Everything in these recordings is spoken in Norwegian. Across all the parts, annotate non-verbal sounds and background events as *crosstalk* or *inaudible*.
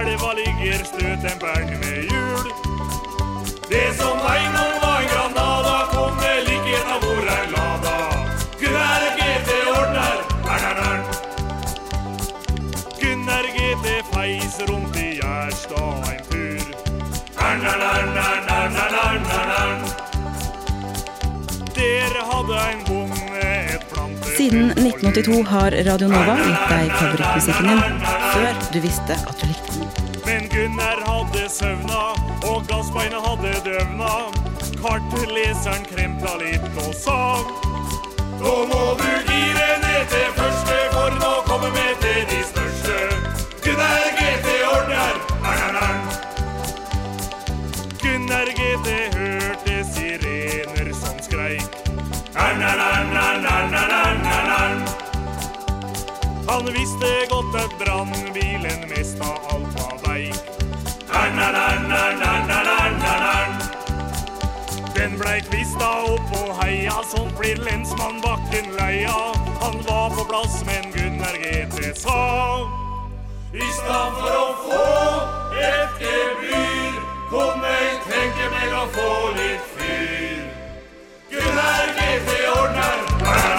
elva ligger støtemperen med hjul. Det som en gang var en Granada, kunne like gjerne hvor er Lada. Gunnar GT ordner, ern-ern-ern. Gunnar GT feis rundt i Gjerstad en tur. Ern-ern-ern-ern-ern-ern-ern. Der hadde en bonde et plante... Siden 1982 har Radio Nova gitt deg favorittmusikken din før du visste at du likte Kartleseren kremta litt og sa Nå må du gire ned til første, for nå kommer vi til de største. Gunnar GT ordner, ern-ern-ern. Gunnar GT hørte sirener som skreik. Han visste godt at brannbilen mest av alt blei kvista opp og heia, sånn blir lensmann Bakken leia. Han var på plass, men Gunnar GT sa I stedet for å få et gebyr, kom jeg tenke meg å få litt fyr. Gunnar GT ordner,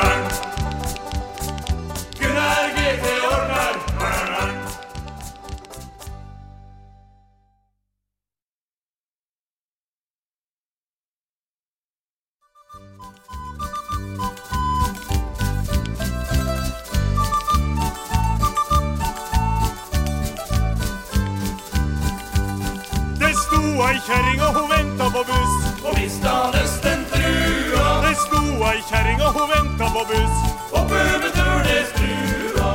og venta på buss. Oppe ved Turnesbrua.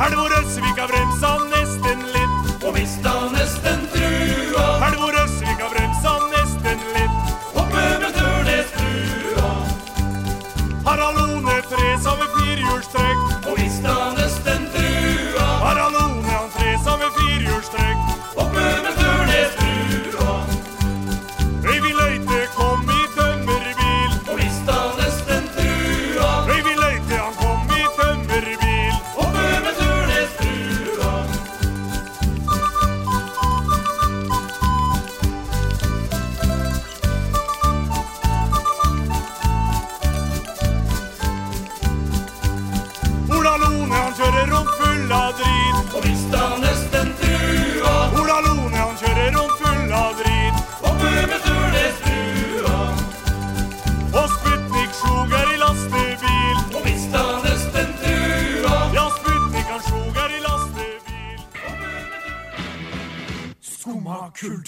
Halvor Øsvika bremsa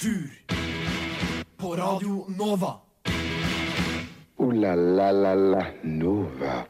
kultur. På Radio Nova. O-la-la-la-la Nova.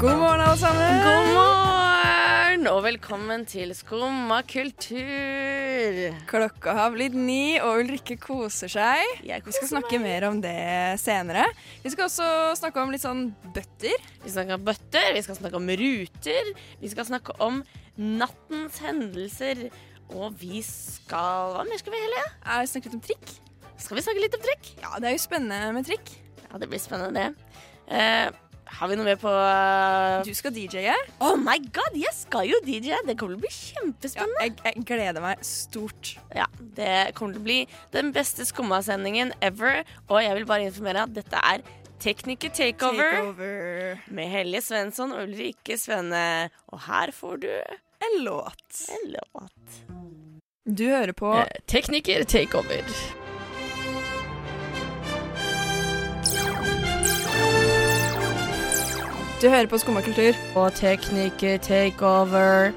God morgen, alle sammen. God morgen og velkommen til Skumma kultur. Klokka har blitt ni, og Ulrikke koser seg. Jeg Vi skal snakke meg. mer om det senere. Vi skal også snakke om litt sånn bøtter. Vi snakker om bøtter, vi skal snakke om ruter, vi skal snakke om nattens hendelser. Og vi skal Hva mer skal vi heller? Er snakke litt om trikk. Skal vi snakke litt om trikk? Ja, det er jo spennende med trikk. Ja, det blir spennende, det. Eh, har vi noe mer på uh... Du skal DJ-e. Oh my god, jeg skal jo DJ! Det kommer til å bli Ja, kjempespennende. jeg, jeg gleder meg stort. Ja, Det kommer til å bli den beste skummasendingen ever. Og jeg vil bare informere at dette er Tekniker takeover. Takeover. med Helje Svensson og Ulrikke Svenne. Og her får du En låt. en låt. Du hører på Eh, tekniker takeover. Du hører på Skumma kultur. Og tekniker takeover.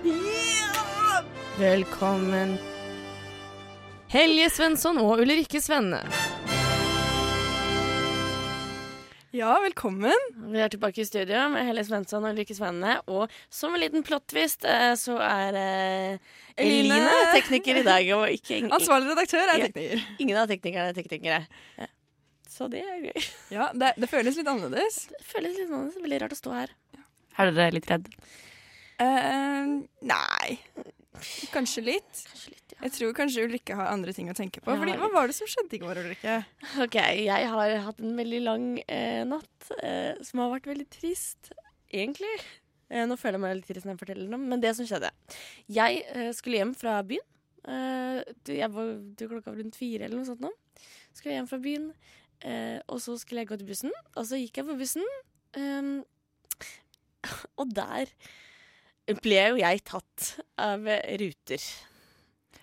Velkommen. Helje Svensson og Ulrikke Svenne. Ja, velkommen. Vi er tilbake i studio med Helle Svensson og Ulrikke Svenne. Og som en liten plot-twist eh, så er eh, Eline. Eline tekniker i dag. Og ikke, Ansvarlig redaktør er Ja. tekniker. ingen av teknikerne er teknikere. Ja. Så det er gøy. Ja, det, det føles litt annerledes. Det føles litt annerledes. Veldig rart å stå her. Er dere litt redd? Uh, nei. Kanskje litt. Kanskje litt, ja. Jeg tror kanskje Ulrikke har andre ting å tenke på. Fordi, hva var det som skjedde i går, Ulrikke? Ok, jeg har hatt en veldig lang eh, natt eh, som har vært veldig trist, egentlig. Eh, nå føler jeg meg litt trist når jeg forteller det, men det som skjedde Jeg eh, skulle hjem fra byen. Eh, jeg var til klokka rundt fire eller noe sånt nå. Skulle hjem fra byen, eh, og så skulle jeg gå til bussen. Og så gikk jeg på bussen, ehm, og der ble jo jeg tatt av Ruter.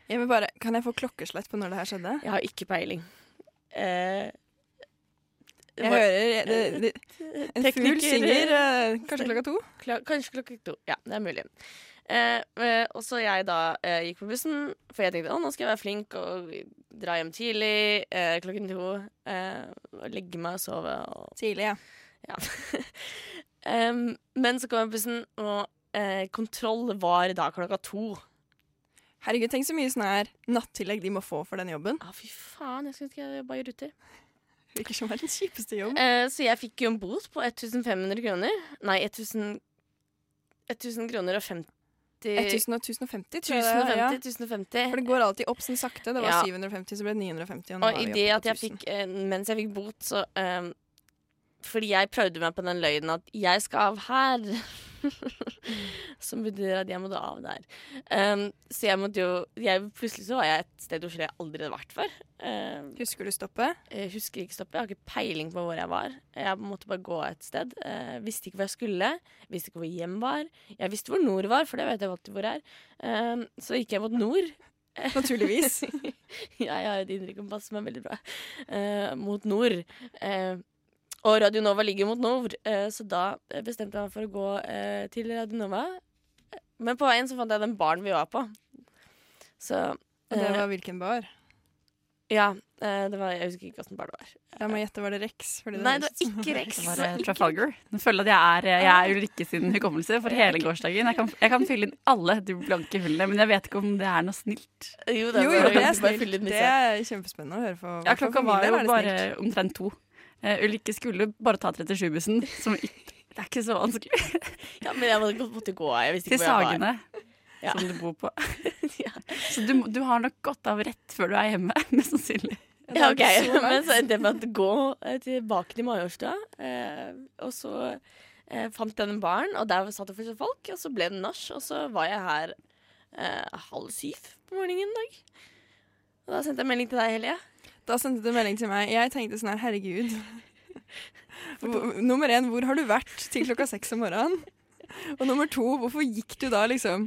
Jeg vil bare, kan jeg få klokkeslett på når det her skjedde? Jeg har ikke peiling. Eh, Jeg var- hører det, det, En fugl synger eh, kanskje klokka to. Kla- Kanskje klokka to. Ja, det er mulig. Eh, eh, og så jeg da eh, gikk på bussen, for jeg tenkte å, nå skal jeg være flink og dra hjem tidlig eh, klokken to. Eh, og legge meg og sove. Og, Tidlig, ja. ja. *laughs* Em, men så kom jeg på bussen, og eh, kontroll var da klokka to. Herregud, tenk så mye sånn her nattillegg de må få for den jobben. Å, fy faen, jeg skulle ønske jeg jobba i Ruter. Virker som verdens kjipeste jobb. Eh, så jeg fikk jo en bot på 1500 kroner. Nei, 1000, 1000 kroner og 50 1000 og 1050, tror jeg det er. Ja. 1050, 1050. For det går alltid opp sånn sakte. Det var Ja. 750, så ble det 950. Og, i det at jeg fikk, eh, mens jeg fikk bot, så um, Fordi jeg prøvde meg på den løgnen at jeg skal av her. *laughs* Som betyr at jeg måtte av der. Um, så jeg måtte jo jeg, Plutselig så var jeg et sted hvor jeg aldri hadde vært før. Um, Husker du stoppet? jeg husker ikke stoppet. Jeg har ikke peiling på hvor jeg var. Jeg måtte bare gå et sted. Uh, visste ikke hvor jeg skulle. Visste ikke hvor hjem var. Jeg visste hvor nord var, for det vet jeg alltid hvor er. Um, så gikk jeg mot nord. *laughs* Naturligvis. *laughs* ja, jeg har et indre kompass som er veldig bra. Uh, mot nord. Eh, og Radio Nova ligger mot nord, eh, så da bestemte jeg meg for å gå eh, til Radio Nova. Men på veien så fant jeg den baren vi var på. Så Og det eh, var hvilken bar? Ja, det var, jeg husker ikke hvilken bar det var. La meg gjette, var det Rex? Fordi Nei, det var ikke Rex. *laughs* Det var Trafalgar. Nå føler jeg at jeg er, jeg er Ulrikke sin hukommelse for hele gårsdagen. Jeg kan, jeg kan fylle inn alle de blanke hullene, men jeg vet ikke om det er noe snilt. Jo, Jo, jo, det er snilt. Det er kjempespennende å høre på. Ja, klokka var jo bare omtrent to. Uh, Ulrikke skulle bare ta 37-bussen, som ikke, det er ikke så vanskelig. *laughs* Ja, men jeg måtte, gå. Jeg visste Til. Sagene, Ja. som du bor på. *laughs* Ja. Så du, du har nok gått av rett før du er hjemme, *laughs* mest sannsynlig. Ja, ok. Men så endte jeg med å gå eh, tilbake til Majorstua. Eh, og så eh, fant jeg en baren, og der satt det fortsatt folk. Og så ble det nach, og så var jeg her eh, halv syv på morgenen en dag. Og da sendte jeg melding til deg, Helje. Da sendte du melding til meg. Jeg tenkte sånn her, herregud. *laughs* Nummer én, hvor har du vært til klokka seks om morgenen? Og nummer to, hvorfor gikk du da liksom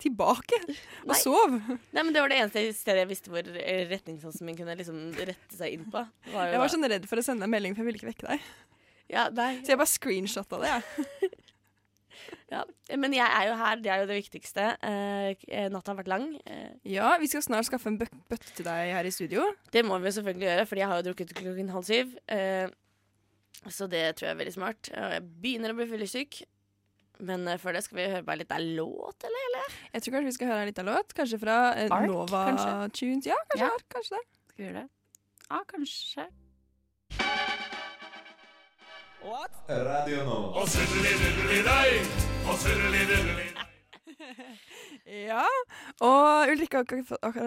tilbake og Nei. sov? Nei, men Det var det eneste stedet jeg visste hvor eh, retningssansen min kunne liksom rette seg inn på. Var Jeg var sånn redd for å sende en melding, for jeg ville ikke vekke deg. ja, nei, Så jeg bare screenshotta det. jeg. *laughs* ja. Men jeg er jo her, det er jo det viktigste. Eh, natta har vært lang. Eh, Ja, vi skal snart skaffe en bø bøtte til deg her i studio. Det må vi selvfølgelig gjøre, fordi jeg har jo drukket klokken halv syv. Eh, så det tror jeg er veldig smart. Og jeg begynner å bli fyllesyk. Men eh, før det skal vi høre bare litt av låt, eller? Jeg tror kanskje vi skal høre litt av låt. Kanskje fra Ark, Nova kanskje? Tunes. Ja, kanskje Ja. Ark, kanskje det. Skal vi gjøre det? Ja, kanskje. Radio surreli-durreli-dei, og surreli-durreli *laughs* Ja, og Ulrikke har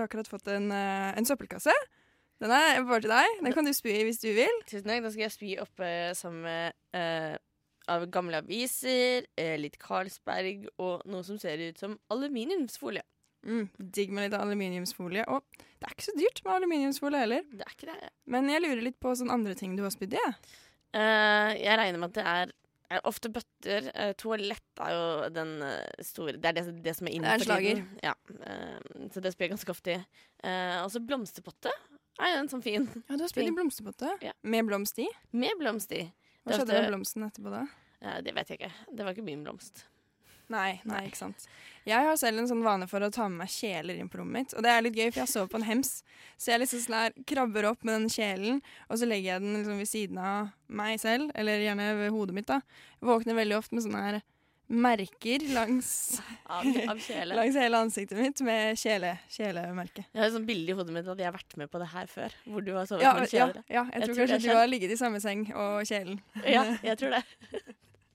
akkurat fått- en, eh, en søppelkasse. Den er bare til deg. Den kan du spy i hvis du vil. Tusen takk. Da skal jeg spy oppe sammen med eh, av gamle aviser, eh, litt Carlsberg og noe som ser ut som aluminiumsfolie. Mm, digg med litt aluminiumsfolie. Og det er ikke så dyrt med aluminiumsfolie heller. Det er ikke det. Men jeg lurer litt på sånne andre ting du har spydd i. jeg. Eh, jeg regner med at det er, er ofte bøtter. Eh, toalett er jo den eh, store Det er det, det som er inne er en for tiden. Ja, eh, så det spiller jeg ganske ofte i. Eh, og så blomsterpotte er jo en sånn fin. Ja, Du har spilt i blomsterpotte Ja. med blomst i. Med blomst i. Hva skjedde med blomsten etterpå da? Eh, det vet jeg ikke. Det var ikke min blomst. Nei, nei, ikke sant. Jeg har selv en sånn vane for å ta med meg kjeler inn på rommet mitt. Og det er litt gøy, for jeg sover på en hems. Så jeg liksom sånn her krabber opp med den kjelen, og så legger jeg den liksom ved siden av meg selv, eller gjerne ved hodet mitt. da. Jeg våkner veldig ofte med sånne her merker langs, Av, av kjele. *laughs* langs hele ansiktet mitt med kjele, kjelemerke. Jeg har et sånt bilde i hodet mitt at jeg har vært med på det her før. Hvor du har sovet Ja, med kjeler. ja, ja, jeg, Jeg tror tror kanskje du har ligget i samme seng og kjelen. Ja, *laughs* jeg tror det.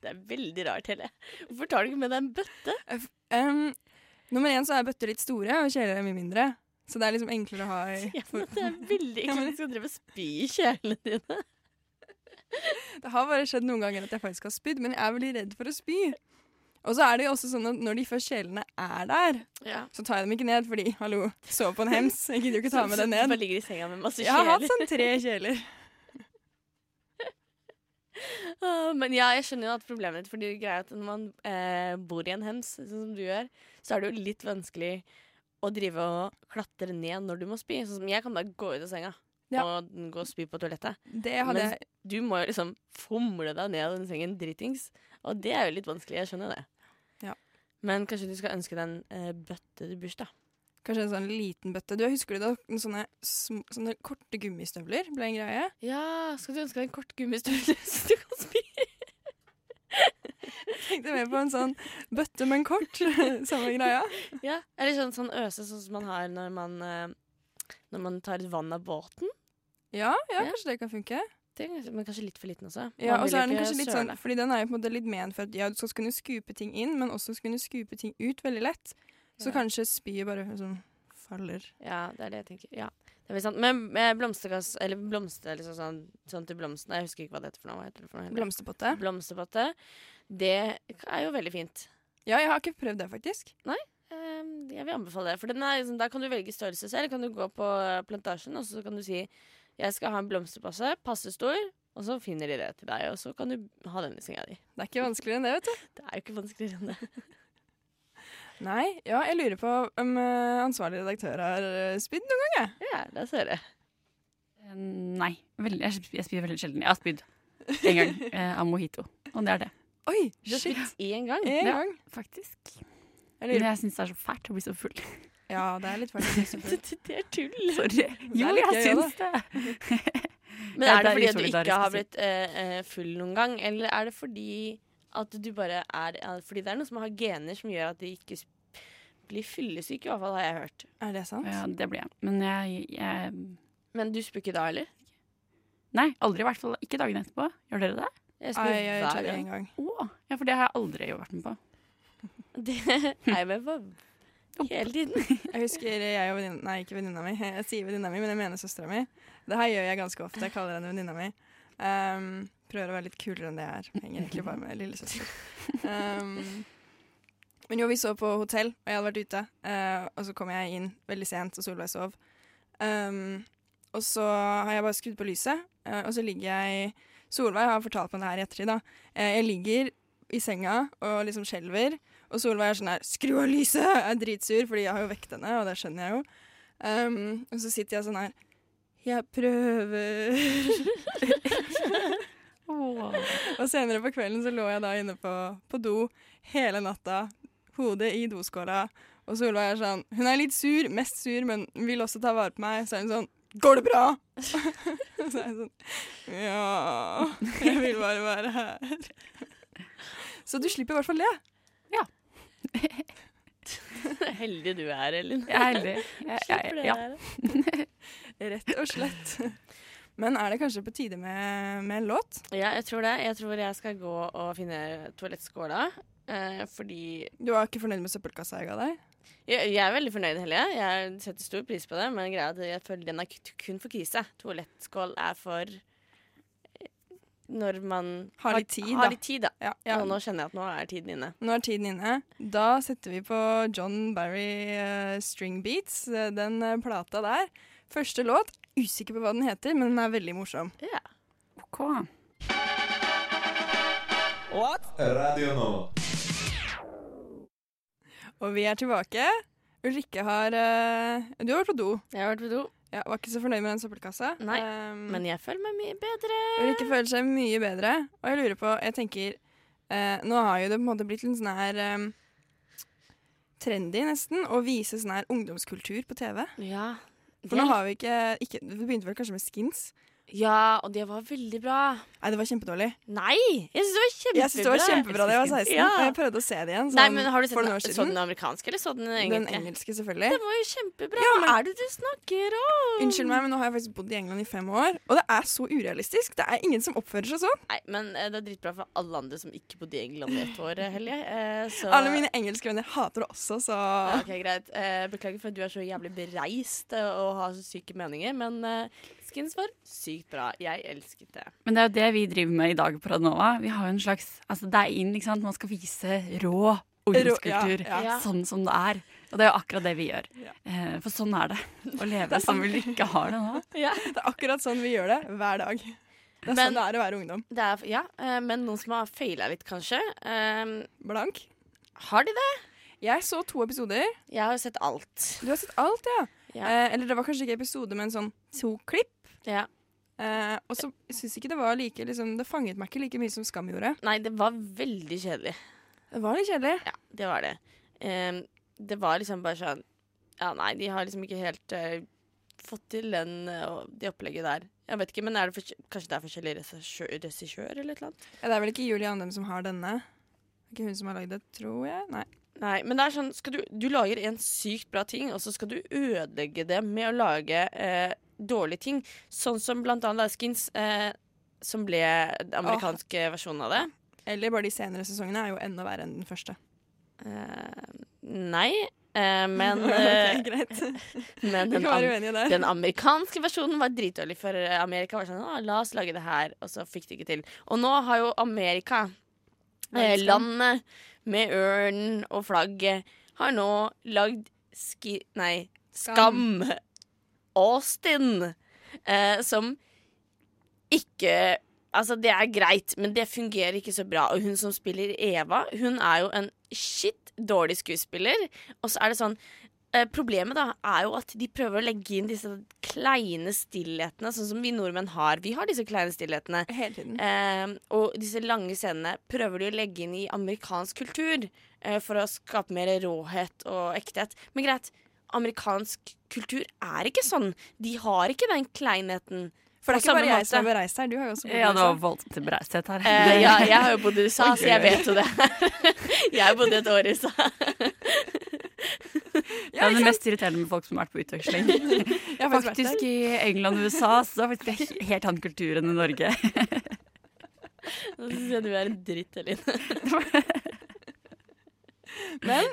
Det er veldig rart, Helle. Hvorfor tar du ikke med deg en bøtte? Um, nummer én så er bøtter litt store, og kjeler er mye mindre. Så det er liksom enklere å ha i Ja, men det er veldig *laughs* ekkelt at du skal drive og spy i kjelene dine. *laughs* Det har bare skjedd noen ganger at jeg faktisk har spydd, men jeg er veldig redd for å spy. Og så er det jo også sånn at når de først kjelene er der, Ja. så tar jeg dem ikke ned fordi hallo, sov på en *laughs* hems. Jeg gidder jo ikke ta med den ned. bare ligger i senga med masse kjeler. Jeg har hatt sånn tre kjeler. Ah, Men ja, jeg skjønner jo at problemet ditt Fordi greia er at når man eh, bor i en hems, sånn som du gjør, så er det jo litt vanskelig å drive og klatre ned når du må spy. Sånn som jeg kan bare gå ut av senga Ja. og gå og spy på toalettet. Det Men du må jo liksom fomle deg ned av den sengen dritings. Og det er jo litt vanskelig. Jeg skjønner det. Ja. Men kanskje du skal ønske deg en eh, bøtte til bursdag. Kanskje en sånn liten bøtte. Du Husker du da sånne, sånne korte gummistøvler ble en greie? Ja, skal du ønske deg en kort gummistøvel *laughs* så du kan spy? Tenkte mer på en sånn bøtte, men kort. *laughs* Samme greia. Ja. Eller sånn, sånn øse sånn som man har når man, eh, når man tar ut vann av båten. Ja, ja, Ja. kanskje det kan funke. Det men kanskje litt for liten også. Ja, og så er den kanskje litt sånn. Fordi den er jo på en måte litt ment for at ja, du skal kunne skupe ting inn, men også skal kunne skupe ting ut veldig lett. Så kanskje spyet bare liksom faller. Ja, det er det jeg tenker. Ja, det er sant. Men med blomstergass, eller blomster, liksom sånn, sånn til blomstene Jeg husker ikke hva det heter for noe. Hva heter det for noe? Blomsterpotte. Blomsterpotte. Det er jo veldig fint. Ja, jeg har ikke prøvd det, faktisk. Nei. jeg vil anbefale det. For er, liksom, der kan du velge størrelse selv. Kan du gå på eh, plantasjen, og så kan du si jeg skal ha en blomsterpasse, passe stor, og så finner de det til deg. Og så kan du ha den i senga di. Det er ikke vanskeligere enn det, vet du. Det er jo ikke vanskeligere enn det. *laughs* Nei, ja, jeg lurer på om eh, ansvarlig redaktør har uh, spydd noen gang, jeg. Ja, det ser jeg. Eh, Nei. Veldig, jeg, sp- spyr veldig sjelden. Jeg har spydd én gang *laughs* eh, av mojito, og det er det. Oi, Du har shit. én gang. En Ja. gang. Faktisk. Jeg Men lurer jeg syns det er så fælt å bli så full. Ja, det er litt fælt så bli så *laughs* det, det er tull. Sorry. Jo, jeg gøy, syns det. Men er det fordi at du ikke har blitt eh, eh, full noen gang, eller er det fordi at du bare er Fordi det er noen som har gener som gjør at de ikke blir fyllesyke, i hvert fall har jeg hørt. Er det sant? Ja, det blir jeg. Men jeg, jeg Men du spør ikke da, eller? Nei, aldri. I hvert fall ikke dagen etterpå. Gjør dere det? Jeg spør jeg hver gang. en gang. Oh, ja, for det har jeg aldri vært med på. *laughs* Det er jeg med på hele tiden. *laughs* Jeg husker jeg og venninna Nei, ikke venninna mi. *laughs* Jeg sier venninna mi, men jeg mener søstera mi. Det her gjør jeg ganske ofte. Jeg kaller henne venninna mi. Um, prøver å være litt kulere enn det jeg er. Henger egentlig bare med lillesøster. Um, men jo, vi så på hotell, og jeg hadde vært ute. Uh, og så kom jeg inn veldig sent, og Solveig sov. Um, og så har jeg bare skrudd på lyset, uh, og så ligger jeg Solveig har fortalt meg det her i ettertid. da. Uh, jeg ligger i senga og liksom skjelver. Og Solveig er sånn her 'Skru av lyset!' Jeg er dritsur, fordi jeg har jo vekt henne, og det skjønner jeg jo. Um, og så sitter jeg sånn her 'Jeg prøver'. *laughs* og senere på kvelden så lå jeg da inne på, på do hele natta. Hodet i doskåla. Og Solveig er sånn Hun er litt sur, mest sur, men vil også ta vare på meg. Så er hun sånn 'Går det bra?' *laughs* så er jeg sånn Ja, jeg vil bare være her. Så du slipper i hvert fall det. Ja. *laughs* Heldig du er, Elin. Jeg er heldig. Jeg, jeg, jeg, det ja. Rett og slett. Men er det kanskje på tide med, med en låt? Ja, jeg tror det. Jeg tror jeg skal gå og finne toalettskåla. Eh, fordi Du var ikke fornøyd med søppelkassa jeg ga deg? jeg, jeg er veldig fornøyd, Helje. Jeg setter stor pris på det. Men greia er at jeg føler den er kun for krise. Toalettskål er for eh, når man Har litt tid, har da. litt tid, da. Ja, ja. Nå kjenner jeg at nå er tiden inne. Nå er tiden inne. Da setter vi på John Barry uh, String Beats, eh, den uh, plata der. Første låt. Usikker på hva den heter, men den er veldig morsom. Ja. OK. Radio nå. Og vi er tilbake. Ulrikke har uh, Du har vært på do. Jeg har vært på do, Ja, var ikke så fornøyd med den søppelkassa. Nei, Um, men jeg føler meg mye bedre. Ulrikke føler seg mye bedre. Og jeg lurer på Jeg tenker uh, Nå har jo det på en måte blitt en sånn her um, trendy, nesten, å vise sånn her ungdomskultur på TV. Ja. For nå har vi ikke, ikke Det begynte vel kanskje med skins. Ja, og det var veldig bra. Nei, det var kjempedårlig. Nei! Jeg syns det var kjempebra. Jeg synes det var kjempebra da jeg var 16. Ja. Og jeg prøvde å se det igjen sånn, Nei, men har du sett den, så den amerikanske, eller så den engelske? Den engelske? selvfølgelig. Den var jo kjempebra. Ja, Hva er det du snakker om? Unnskyld meg, men nå har jeg faktisk bodd i England i fem år, og det er så urealistisk. Det er ingen som oppfører seg sånn. Nei, men eh, det er dritbra for alle andre som ikke bodde i England i ett år, Helje. Eh, så Alle mine engelske venner hater det også, så Ja, Ok, greit. Eh, beklager for at du er så jævlig bereist eh, og har så syke meninger, men eh, Skins var sykt bra. Jeg elsket det. Men det er jo det vi driver med i dag på Radnova. Vi har jo en slags, altså Det er inn, ikke sant. Man skal vise rå ungdomskultur. ja, ja. Sånn som det er. Og det er jo akkurat det vi gjør. Ja. Eh, for sånn er det å *laughs* leve som vi ikke har det nå. *laughs* Ja. Det er akkurat sånn vi gjør det hver dag. Det er Men- sånn det er å være ungdom. Det er, ja, eh, men noen som har feila litt, kanskje. Um, Blank. har de det? Jeg så to episoder. Jeg har sett alt. Du har sett alt, ja. Ja. Eh, eller det var kanskje ikke episode, men sånn to klipp. Ja. Eh, og så syns ikke det var like liksom, Det fanget meg ikke like mye som Skam gjorde. Nei, det var veldig kjedelig. Det var litt kjedelig. Ja, det var det. Eh, det var liksom bare sånn Ja, nei, de har liksom ikke helt uh, fått til den, uh, det opplegget der. Jeg vet ikke, men er det for, kanskje det er forskjellig regissør, eller et eller annet? Ja, det er vel ikke Julie Andem som har denne. Ikke hun som har lagd det, tror jeg. Nei. Nei, men det er sånn du, du lager en sykt bra ting, og så skal du ødelegge det med å lage eh, dårlige ting. Sånn som blant annet Skins, eh, som ble den amerikanske versjonen av det. Eller bare de senere sesongene er jo enda verre enn den første. Eh, nei, eh, *laughs* men, Ok, eh, *laughs* men den, den amerikanske versjonen var dritdårlig, for eh, Amerika var sånn Å, la oss lage det her, og så fikk de ikke til. Og nå har jo Amerika, landet med ørnen og flagget, har nå lagd ski... Nei, Skam. Austin. Eh, som ikke Altså, det er greit, men det fungerer ikke så bra. Og hun som spiller Eva, hun er jo en shit dårlig skuespiller. Og så er det sånn eh, Problemet da er jo at de prøver å legge inn disse kleine stillhetene, sånn som vi nordmenn har. Vi har disse kleine stillhetene. Hele tiden. Eh, og disse lange scenene prøver de å legge inn i amerikansk kultur eh, for å skape mer råhet og ekthet. Men greit, amerikansk kultur er ikke sånn. De har ikke den kleinheten. For det er ikke bare jeg som har bereist her. Du har jo også bodd Ja, det var voldsomt bereisthet her. Eh, ja, jeg har jo bodd i USA, så jeg vet jo det. *laughs* jeg bodde et år i USA. Det er det mest irriterende med folk som har vært på utveksling. *laughs* Faktisk Faktisk i England og USA så er det faktisk helt annen kultur enn i Norge. *laughs* *laughs* Nå syns jeg du er en dritt, Eline. Men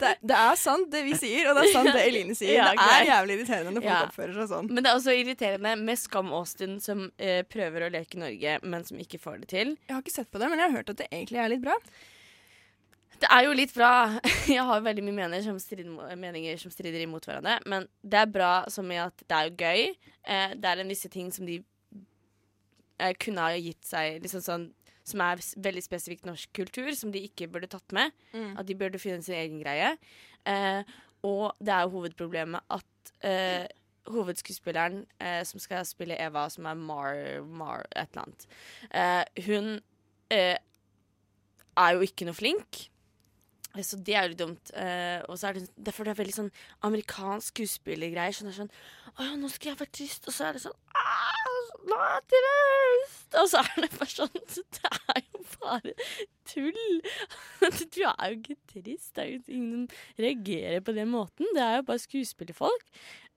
det er, det er sant det vi sier, og det er sant det Eline sier. Ja, det er jævlig irriterende når folk Ja. oppfører seg sånn. Men det er også irriterende med Skam Austin, som eh, prøver å leke Norge, men som ikke får det til. Jeg har ikke sett på det, men jeg har hørt at det egentlig er litt bra. Det er jo litt bra. *laughs* Jeg har veldig mye meninger som strider, meninger som strider imot hverandre. Men det er bra som i at det er jo gøy. Eh, det er en visse ting som de eh, kunne ha gitt seg liksom sånn, Som er veldig spesifikt norsk kultur, som de ikke burde tatt med. Mm. At de burde finne sin egen greie. Eh, og det er jo hovedproblemet at eh, hovedskuespilleren eh, som skal spille Eva, som er Mar, Mar et eller annet, eh, hun eh, er jo ikke noe flink. Så det er jo litt dumt. Uh, og så er det derfor det er veldig sånn amerikansk skuespillergreier. Sånn, sånn Å ja, nå skal jeg være trist. Og så er det sånn «Ah, Nå er jeg trist! Og så er det bare sånn Det er jo bare tull. *laughs* Du er jo ikke trist. Det er jo ingen som reagerer på den måten. Det er jo bare skuespillerfolk.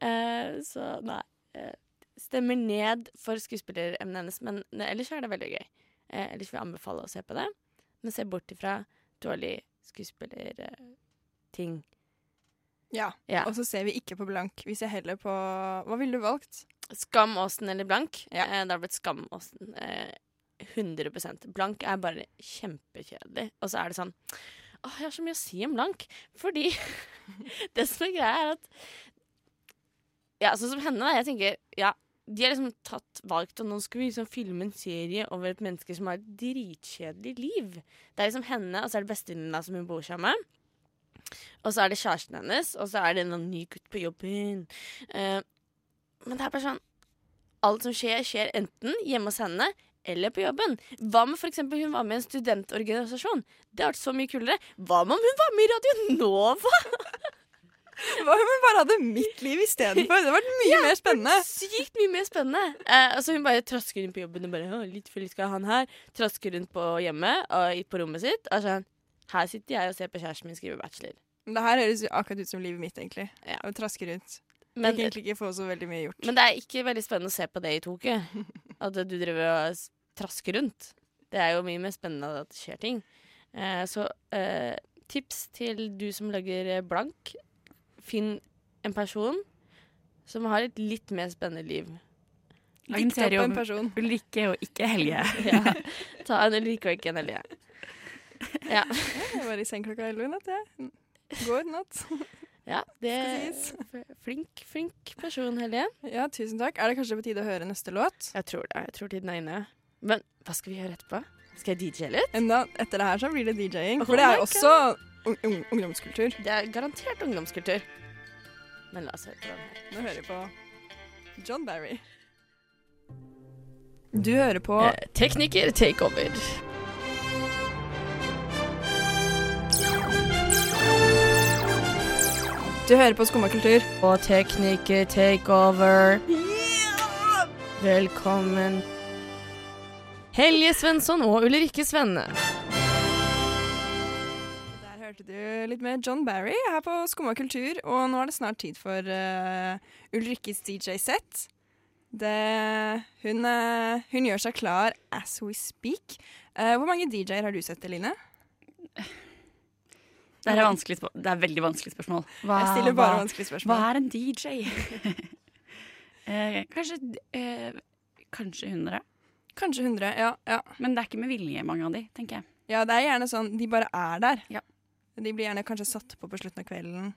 Uh, så nei. Uh, stemmer ned for skuespilleremnet hennes, men ellers er det veldig gøy. Ellers vil jeg anbefale å se på det. Men se bort ifra dårlig skuespillerting. Ja. Ja. Og så ser vi ikke på blank. Vi ser heller på Hva ville du valgt? Skam Åsen eller blank? Ja. Eh, det har blitt Skam Åsen. Eh, 100 Blank er bare kjempekjedelig. Og så er det sånn Åh, jeg har så mye å si om blank. Fordi *laughs* det som er greia, er at Ja, sånn som henne, da. Jeg tenker Ja, de har liksom tatt valgt, og nå skal vi liksom filme en serie over et menneske som har et dritkjedelig liv. Det er liksom henne, og så er det bestevenninna som hun bor sammen med. Og så er det kjæresten hennes, og så er det en ny gutt på jobben. Uh, men det er bare sånn Alt som skjer, skjer enten hjemme hos henne eller på jobben. Hva med eksempel hun var med i en studentorganisasjon? Det hadde vært så mye kulere. Hva om hun var med i Radio Nova? *laughs* Hva om hun bare hadde mitt liv istedenfor? Det hadde vært mye mer spennende. Sykt mye mer spennende. Eh, altså Hun bare trasker rundt på jobben og bare «Å, litt forelska i han her. Trasker rundt på hjemmet og på rommet sitt. Og sånn, her sitter jeg og ser på kjæresten min skrive bachelor. Det her høres akkurat ut som livet mitt, egentlig. Ja. Å traske rundt. Men, jeg kan egentlig ikke få så veldig mye gjort. men det er ikke veldig spennende å se på det i Tokyo. *laughs* At du driver og trasker rundt. Det er jo mye mer spennende at det skjer ting. Eh, så eh, tips til du som lager eh, blank. Finn en person som har et litt mer spennende liv Dikt opp en person. Ulrikke og ikke Helge. *laughs* Ja. Ta en Ulrikke og ikke en Helge. *laughs* Ja. Jeg var i seng klokka elleve i natt, jeg. God natt. ja det er Flink, flink person, Helge. Ja, tusen takk. Er det kanskje på tide å høre neste låt? Jeg tror det. Jeg tror tiden er inne. Men hva skal vi gjøre etterpå? Skal jeg DJ litt? Enda etter det her så blir det DJ-ing. Oh For det er jo også ung ungdomskultur. Det er garantert ungdomskultur. Men la oss høre på den her. Nå hører vi på John Barry. Du hører på Eh, tekniker takeover. Du hører på Skumma kultur. Og tekniker takeover. Velkommen. Helje Svensson og Ulrikke Svenne. Hørte du litt med John Barry her på Skumma kultur. Og nå er det snart tid for uh, Ulrikkes DJ-sett. Hun, uh, hun gjør seg klar as we speak. Uh, hvor mange DJ-er har du sett, Eline? Det er, vanskelig, det er veldig vanskelig spørsmål. Hva, Jeg stiller bare hva, vanskelige hva er en DJ? *laughs* eh, kanskje, eh, kanskje 100. Kanskje 100. Ja, ja. Men det er ikke med vilje, mange av de, tenker jeg. ja, det er gjerne sånn De bare er der. Ja. De blir gjerne kanskje satt på på slutten av kvelden.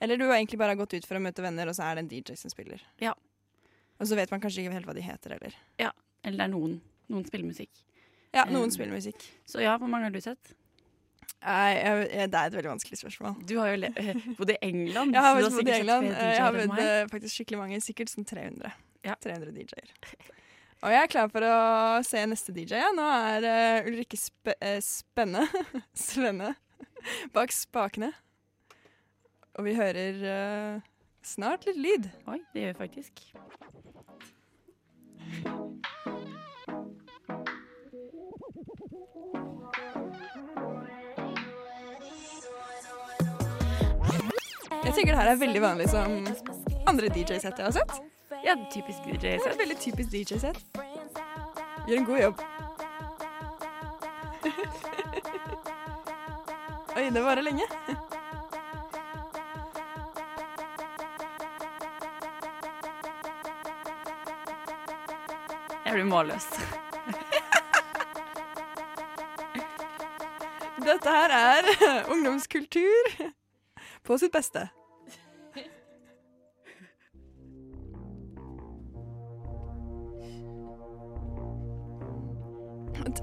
Eller du har egentlig bare gått ut for å møte venner, og så er det en DJ som spiller. Ja. Og så vet man kanskje ikke helt hva de heter heller. Eller det er noen. Noen spiller musikk. Ja, noen noen spiller musikk. Så ja, hvor mange har du sett? Nei, jeg, jeg, det er et veldig vanskelig spørsmål. Du har jo eh, bodd i England. Jeg har bodd i England. Eh, Jeg har meg. eh, faktisk skikkelig mange, sikkert sånn 300. Ja. 300 DJ-er. Og jeg er klar for å se neste DJ. Ja. Nå er uh, Ulrikke eh, Spenne *laughs* Svenne *laughs* bak spakene. Og vi hører uh, snart litt lyd. Oi, det gjør vi faktisk. Jeg tenker det her er veldig vanlig som andre DJ-sett jeg har sett. Ja, typisk DJ-sett. veldig typisk DJ-sett. Gjør en god jobb. *laughs* Oi, det varer lenge. Jeg blir målløs. Dette her er ungdomskultur på sitt beste.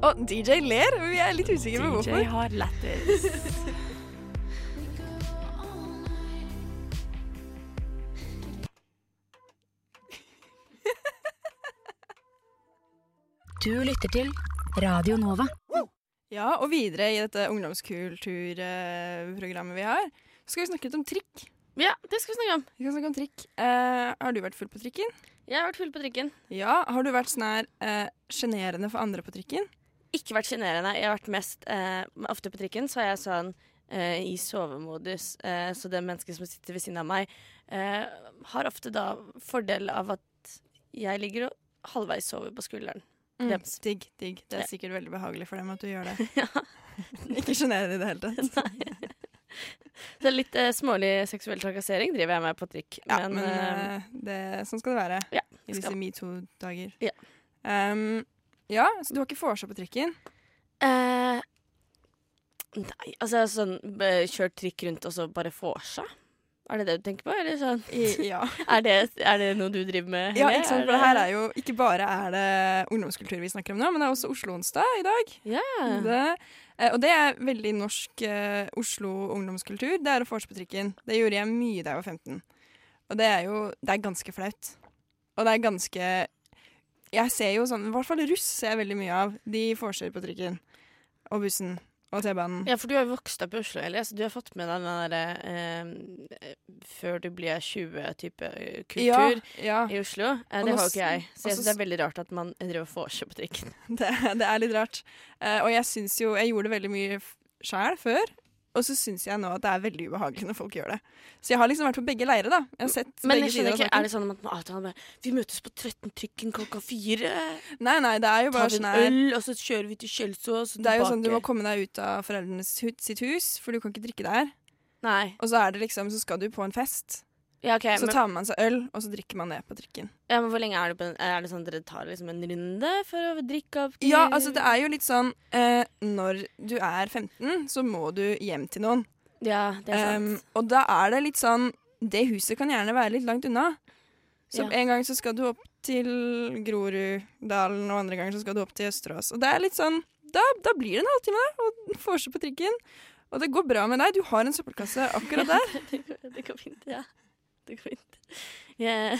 Og DJ ler, men vi er litt usikre på hvorfor. DJ har lættis. Du lytter til Radio Nova. Ja, og videre i dette ungdomskulturprogrammet vi har, så skal vi snakke litt om trikk. Ja, det skal vi snakke om. Vi skal snakke om trikk. Eh, har du vært full på trikken? Jeg har vært full på trikken. Ja. Har du vært sånn her eh, sjenerende for andre på trikken? Ikke vært sjenerende. Jeg har vært mest eh, Ofte på trikken så er jeg sånn eh, i sovemodus. Eh, så det mennesket som sitter ved siden av meg, eh, har ofte da fordel av at jeg ligger og halvveis sover på skulderen. Mm, Digg, digg. Det er sikkert veldig behagelig for dem at du gjør det. *laughs* Ja. Ikke sjenerende i det hele tatt. *laughs* Så litt eh, smålig seksuell trakassering driver jeg med på trikk. Ja, men, men, eh, eh, det, sånn skal det være ja, i disse metoo-dager. Ja. Um, ja, så du har ikke vorsa på trikken? eh, Nei, altså sånn eh, kjørt trikk rundt og så bare vorsa? Er det det du tenker på, eller sånn? ja. *laughs* Er det, er det noe du driver med? ja, ikke sant? For det her er jo ikke bare er det ungdomskultur vi snakker om nå, men det er også Oslo-onsdag i dag. Ja. Det, eh, og det er veldig norsk eh, Oslo ungdomskultur. Det er å vorse på trikken. Det gjorde jeg mye da jeg var 15. Og det er jo Det er ganske flaut. Og det er ganske Jeg ser jo sånn I hvert fall russ ser jeg veldig mye av. De vorser på trikken. Og bussen. Og T-banen. Ja, for du har jo vokst opp i Oslo, Elias. Du har fått med deg den derre eh, før du blir 20-type kultur ja, i Oslo. Eh, det har jo ikke jeg. Så jeg og syns det er veldig rart at man driver og vorser på trikken. *laughs* det, det er litt rart. Eh, og jeg syns jo Jeg gjorde det veldig mye sjæl før. Og så syns jeg nå at det er veldig ubehagelig når folk gjør det. Så jeg har liksom vært på begge leirer, da. Jeg har sett Men begge jeg skjønner ikke, er det sånn at man avtaler med Vi møtes på 13-trykken klokka fire. Nei, nei, det er jo Tar bare sånn en her øl, og så kjører vi til Kjelsås Det er jo sånn Du må komme deg ut av foreldrenes sitt hus, for du kan ikke drikke der. Nei. Og så er det liksom Så skal du på en fest. Ja, okay, Så men, tar man seg øl, og så drikker man det på trikken. ja, men hvor lenge er det på Er det sånn at dere tar liksom en runde for å drikke opp til Ja, altså det er jo litt sånn eh, Når du er 15, så må du hjem til noen. Ja, det er sant. Um, og da er det litt sånn Det huset kan gjerne være litt langt unna. Så Ja. en gang så skal du opp til Groruddalen, og andre ganger så skal du opp til Østerås. Og det er litt sånn Da, da blir det en halvtime, da, og får seg på trikken. Og det går bra med deg. Du har en søppelkasse akkurat der. *laughs* det, går, det går fint, ja. Det går fint. Jeg,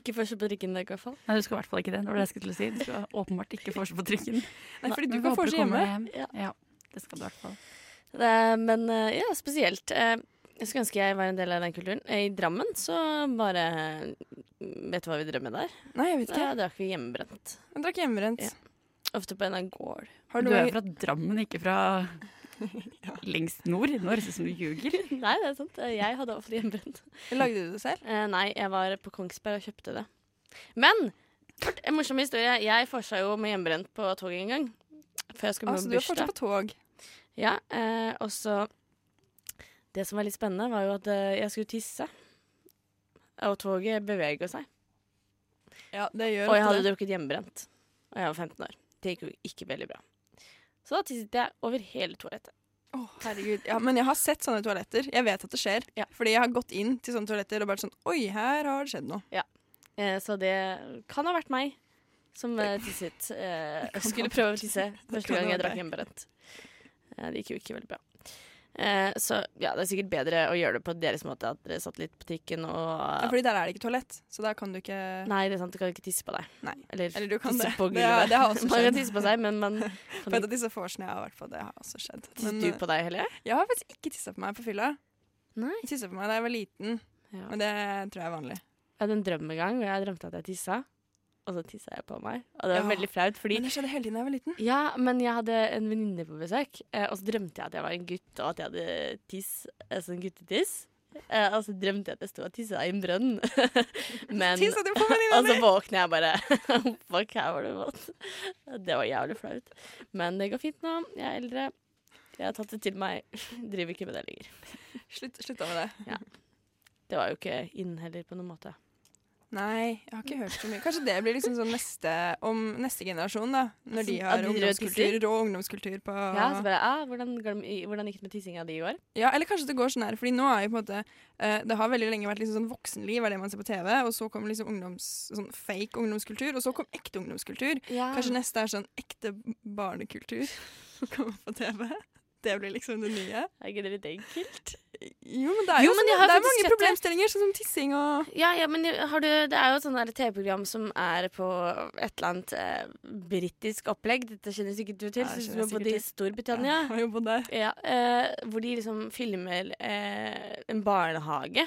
ikke først på trikken i hvert fall. Nei, du skal i hvert fall ikke det. Det var det jeg skulle til å si. Du skal åpenbart ikke forse på trikken. *laughs* Nei, fordi du kan kommer hjemme. hjem. Ja. Ja, det skal du i hvert fall. Det, men eh, ja, spesielt. Eh, Jeg skulle ønske jeg var en del av den kulturen. I Drammen så bare Vet du hva vi drev med der? Nei, jeg vet ikke. Da drakk vi hjemmebrent. Jeg drakk hjemmebrent. Ja. Ofte på en gård. Har Du du er fra Drammen, ikke fra *laughs* lengst nord. Nå høres det ut som du ljuger. *laughs* Nei, det er sant. Jeg hadde ofte hjemmebrent. Lagde du det selv? Eh, nei, jeg var på Kongsberg og kjøpte det. Men kort, en morsom historie. Jeg forsa jo med hjemmebrent på toget en gang. Før jeg skulle Altså, på du er bursdag. fortsatt på tog. Ja, eh, og så Det som var litt spennende, var jo at eh, jeg skulle tisse. Og toget beveger seg. Ja, det gjør Og jeg hadde det. drukket hjemmebrent. Og jeg var 15 år. Det gikk jo ikke veldig bra. Så da tisset jeg over hele toalettet. Oh, herregud. Ja, men jeg har sett sånne toaletter. Jeg vet at det skjer. Ja. Fordi jeg har gått inn til sånne toaletter og bare sånn Oi, her har det skjedd noe. Eh, så det kan ha vært meg som eh, tisset. Eh, skulle prøve å tisse *laughs* første gang jeg drakk hjemmebrent. Eh, det gikk jo ikke veldig bra. Eh, så ja, det er sikkert bedre å gjøre det på deres måte, at dere satt litt på trikken og Ja, fordi der er det ikke toalett, så da kan du ikke Nei, det er sant, du kan ikke tisse på deg. Nei. Eller, Eller du kan tisse det. på Det, gulvet. er- det har også *laughs* Man kan tisse på seg, men man *laughs* På et av disse vorsene jeg har vært på, det har også skjedd. Tisset du på deg, Helje? Jeg har faktisk ikke tissa på meg på fylla. Nei. Jeg tissa på meg da jeg var liten, Ja. men det tror jeg er vanlig. Jeg hadde en drøm en gang hvor jeg drømte at jeg tissa, og så tissa jeg på meg. Og det var Ja. veldig flaut, fordi Men det skjedde hele tiden da jeg var liten. Ja, men jeg hadde en venninne på besøk, eh, og så drømte jeg at jeg var en gutt, og at jeg hadde tiss, sånn guttetiss. Eh, og så drømte jeg at jeg sto og tissa i en brønn. *laughs* men Tissa du på venninna Og så våkna jeg bare *laughs* Fuck, her var det vått. Det var jævlig flaut. Men det går fint nå. Jeg er eldre. Jeg har tatt det til meg. Driver ikke med det lenger. Slutt, slutta med det. Det var jo ikke inn heller, på noen måte. Nei, jeg har ikke hørt så mye. Kanskje det blir liksom sånn neste, om neste generasjon, da. Når de har de og ungdomskultur, ungdomskultur på Ja, så bare ah, hvordan, hvordan gikk det med tissinga di i år? Ja, eller kanskje det går sånn her, fordi nå er jo på en måte uh, Det har veldig lenge vært liksom sånn voksenliv, er det man ser på TV, og så kom liksom ungdoms, sånn fake ungdomskultur, og så kom ekte ungdomskultur. Kanskje neste er sånn ekte barnekultur. *laughs* Kommer på TV. Det blir liksom det nye. Er ikke det litt enkelt? Jo, men det er Jo, jo, sånn, det er mange problemstillinger, sånn som tissing og Ja, ja, men har du, det er jo et sånt TV-program som er på et eller annet eh, britisk opplegg. Dette kjenner sikkert du til, Ja, kjenner har bodd i Storbritannia. Jeg har jo bodd der. Ja, eh, hvor de liksom filmer eh, en barnehage,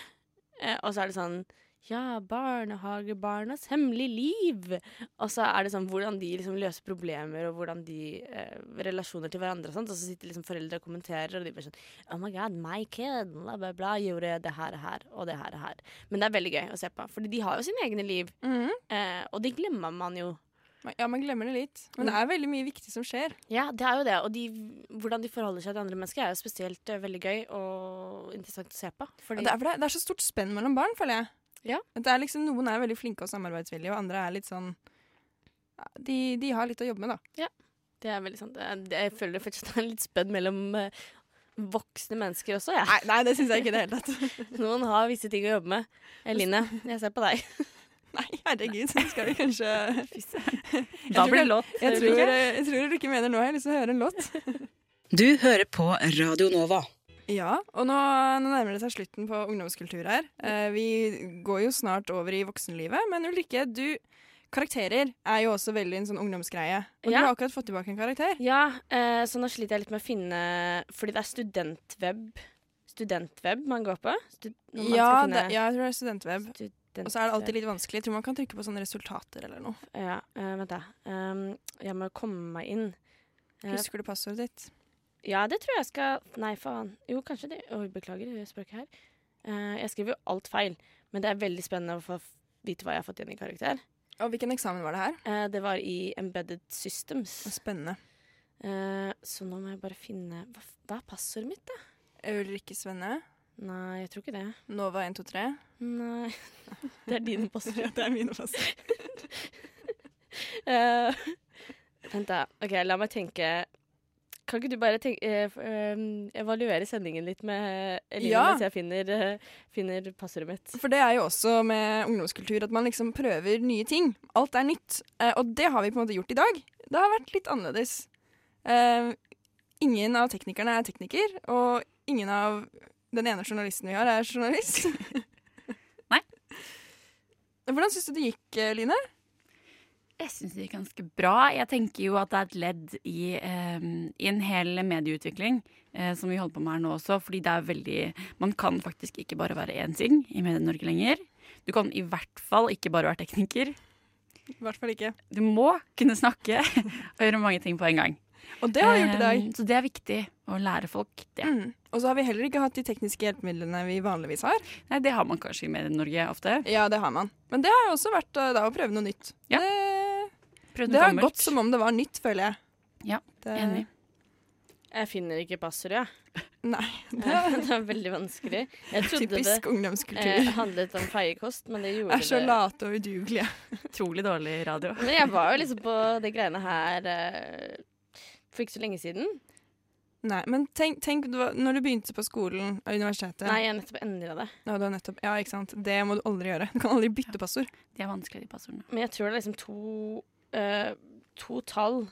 eh, og så er det sånn ja, barnehagebarnas hemmelige liv. Og så er det sånn hvordan de liksom løser problemer, og hvordan de eh, relasjoner til hverandre og sånt. Og så sitter liksom foreldre og kommenterer, og de bare sånn Oh my god, my kid, bla, bla, bla, gjorde det her og her, og det her og her. Men det er veldig gøy å se på, Fordi de har jo sine egne liv, Mhm. eh, og de glemmer man jo. Ja, man glemmer det litt. Men det er veldig mye viktig som skjer. Ja, det er jo det. Og de, hvordan de forholder seg til andre mennesker, er jo spesielt eh, veldig gøy og interessant å se på. Ja, det, er, det, det er så stort spenn mellom barn, føler jeg. Ja. Det er liksom, noen er veldig flinke og samarbeidsvillige, og andre er litt sånn de, de har litt å jobbe med, da. det er veldig sant. Det er- Jeg føler det er litt spenn mellom uh, voksne mennesker også, jeg. Nei, nei det syns jeg ikke i det hele tatt. *laughs* Noen har visse ting å jobbe med. Eline, jeg ser på deg. *laughs* Nei, herregud, så skal vi kanskje *laughs* Da blir det låt. Jeg tror, jeg tror du ikke mener nå. Jeg har lyst til å høre en låt. Du hører på Radio Nova. Ja, og nå, nå nærmer det seg slutten på ungdomskultur her. Eh, vi går jo snart over i voksenlivet, men Ulrikke, du Karakterer er jo også veldig en sånn ungdomsgreie. Og du har akkurat fått tilbake en karakter. Ja, eh, så nå sliter jeg litt med å finne Fordi det er studentweb Studentweb man går på. Stu man Ja, det, ja, jeg tror det er studentweb. studentweb. Og så er det alltid litt vanskelig. Jeg tror man kan trykke på sånne resultater eller noe. Ja, eh, vent da. Um, jeg må komme meg inn. Eh, Husker du passordet ditt? Ja, det tror jeg skal Nei, faen. Jo, kanskje det. Oi, beklager det språket her. Uh, jeg skriver jo alt feil, men det er veldig spennende å få vite hva jeg har fått igjen i karakter. Og hvilken eksamen var det her? Uh, det var i Embedded Systems. Spennende. Uh, så nå må jeg bare finne Hva, hva er passordet mitt, da? Ulrikke Svenne. Nei, jeg tror ikke det. Nova 123. Nei. *laughs* Det er dine passorder. *laughs* det er mine passord. uh, *laughs* vent, da. OK, la meg tenke. Kan ikke du bare tenke, eh, f- eh, evaluere sendingen litt med Eline Ja. mens jeg finner, eh, finner passordet mitt? For det er jo også med ungdomskultur at man liksom prøver nye ting. Alt er nytt. Eh, og det har vi på en måte gjort i dag. Det har vært litt annerledes. Eh, ingen av teknikerne er tekniker, og ingen av den ene journalisten vi har, er journalist. *laughs* Nei. Hvordan syns du det gikk, eh, Line? Jeg syns det gikk ganske bra. Jeg tenker jo at det er et ledd i, eh, i en hel medieutvikling eh, som vi holder på med her nå også. Fordi det er veldig Man kan faktisk ikke bare være én ting i Medie-Norge lenger. Du kan i hvert fall ikke bare være tekniker. I hvert fall ikke. Du må kunne snakke og gjøre mange ting på en gang. Og det har vi gjort i dag. Eh, Så det er viktig å lære folk det. Mm. Og så har vi heller ikke hatt de tekniske hjelpemidlene vi vanligvis har. Nei, det har man kanskje i Medie-Norge ofte. Ja, det har man. Men det har også vært eh, da å prøve noe nytt. Ja. Det, Prøvd det har gått som om det var nytt, føler jeg. Ja, det, Enig. Jeg finner ikke passordet, jeg. Nei. *laughs* Det, det er veldig vanskelig. Jeg trodde Typisk det eh, handlet om feiekost, men det gjorde det er så det late og udugelige. Utrolig dårlig radio. *laughs* Men jeg var jo liksom på de greiene her eh, for ikke så lenge siden. Nei, men tenk, tenk du var- når du begynte på skolen og universitetet. Nei, jeg nettopp endra det. Ja, nettopp, ja, ikke sant. Det må du aldri gjøre. Du kan aldri bytte passord. De er vanskelige, de passordene. Men jeg tror det er liksom to, eh, to tall.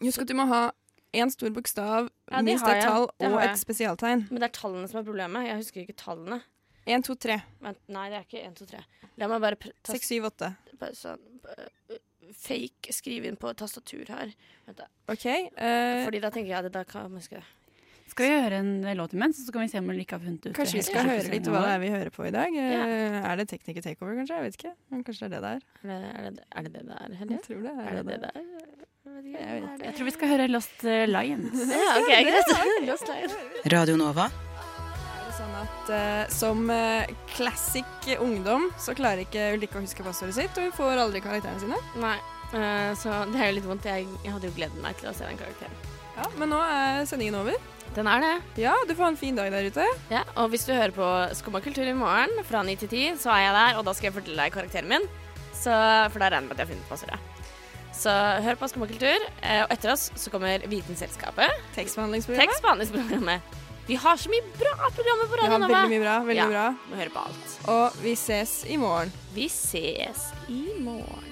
Husk at du må ha én stor bokstav, Ja, minst ett tall og et spesialtegn. Men det er tallene som er problemet. Jeg husker ikke tallene. Én, to, tre. Vent, nei, det er ikke 1, 2, 3. La meg bare ta Seks, syv, åtte. bare sånn eh, Fake skrive inn på tastatur her. Vent da. OK. uh, Fordi da tenker jeg at da kan man huske det. Skal vi høre en låt imens, så kan vi se om vi ikke har funnet ut kanskje vi skal høre litt hva det er vi hører på i dag. Ja. Er det Tekniker Takeover, kanskje? Jeg vet ikke. Men kanskje det er det det er. Er det er det, er det, der, Helje? Jeg tror det er, Er det det det. der? Jeg. Er tror vi skal høre Lost eh, Lions. Ja, OK, greit. Lost Lions. Radio Nova. Er sånn at uh, som uh, classic ungdom så klarer ikke Ulrikke å huske passordet sitt, og hun får aldri karakterene sine? Nei, uh, så det er jo litt vondt. Jeg, jeg hadde jo gledet meg til å se den karakteren. Ja, Men nå er sendingen over. Den er det. Ja, du får ha en fin dag der ute. Ja, og hvis du hører på Skumma kultur i morgen fra 9 til 10, så er jeg der, og da skal jeg fortelle deg karakteren min. Så, for da regner jeg med at jeg har funnet passordet. Så hør på Skumma kultur, eh, og etter oss så kommer Vitenselskapet. Tekstbehandlingsprogrammet. Tekstbehandlingsprogrammet. Vi har så mye bra programmer på Vi har veldig mye bra. veldig Ja. bra. Vi hører på alt. Og vi ses i morgen. Vi ses i morgen.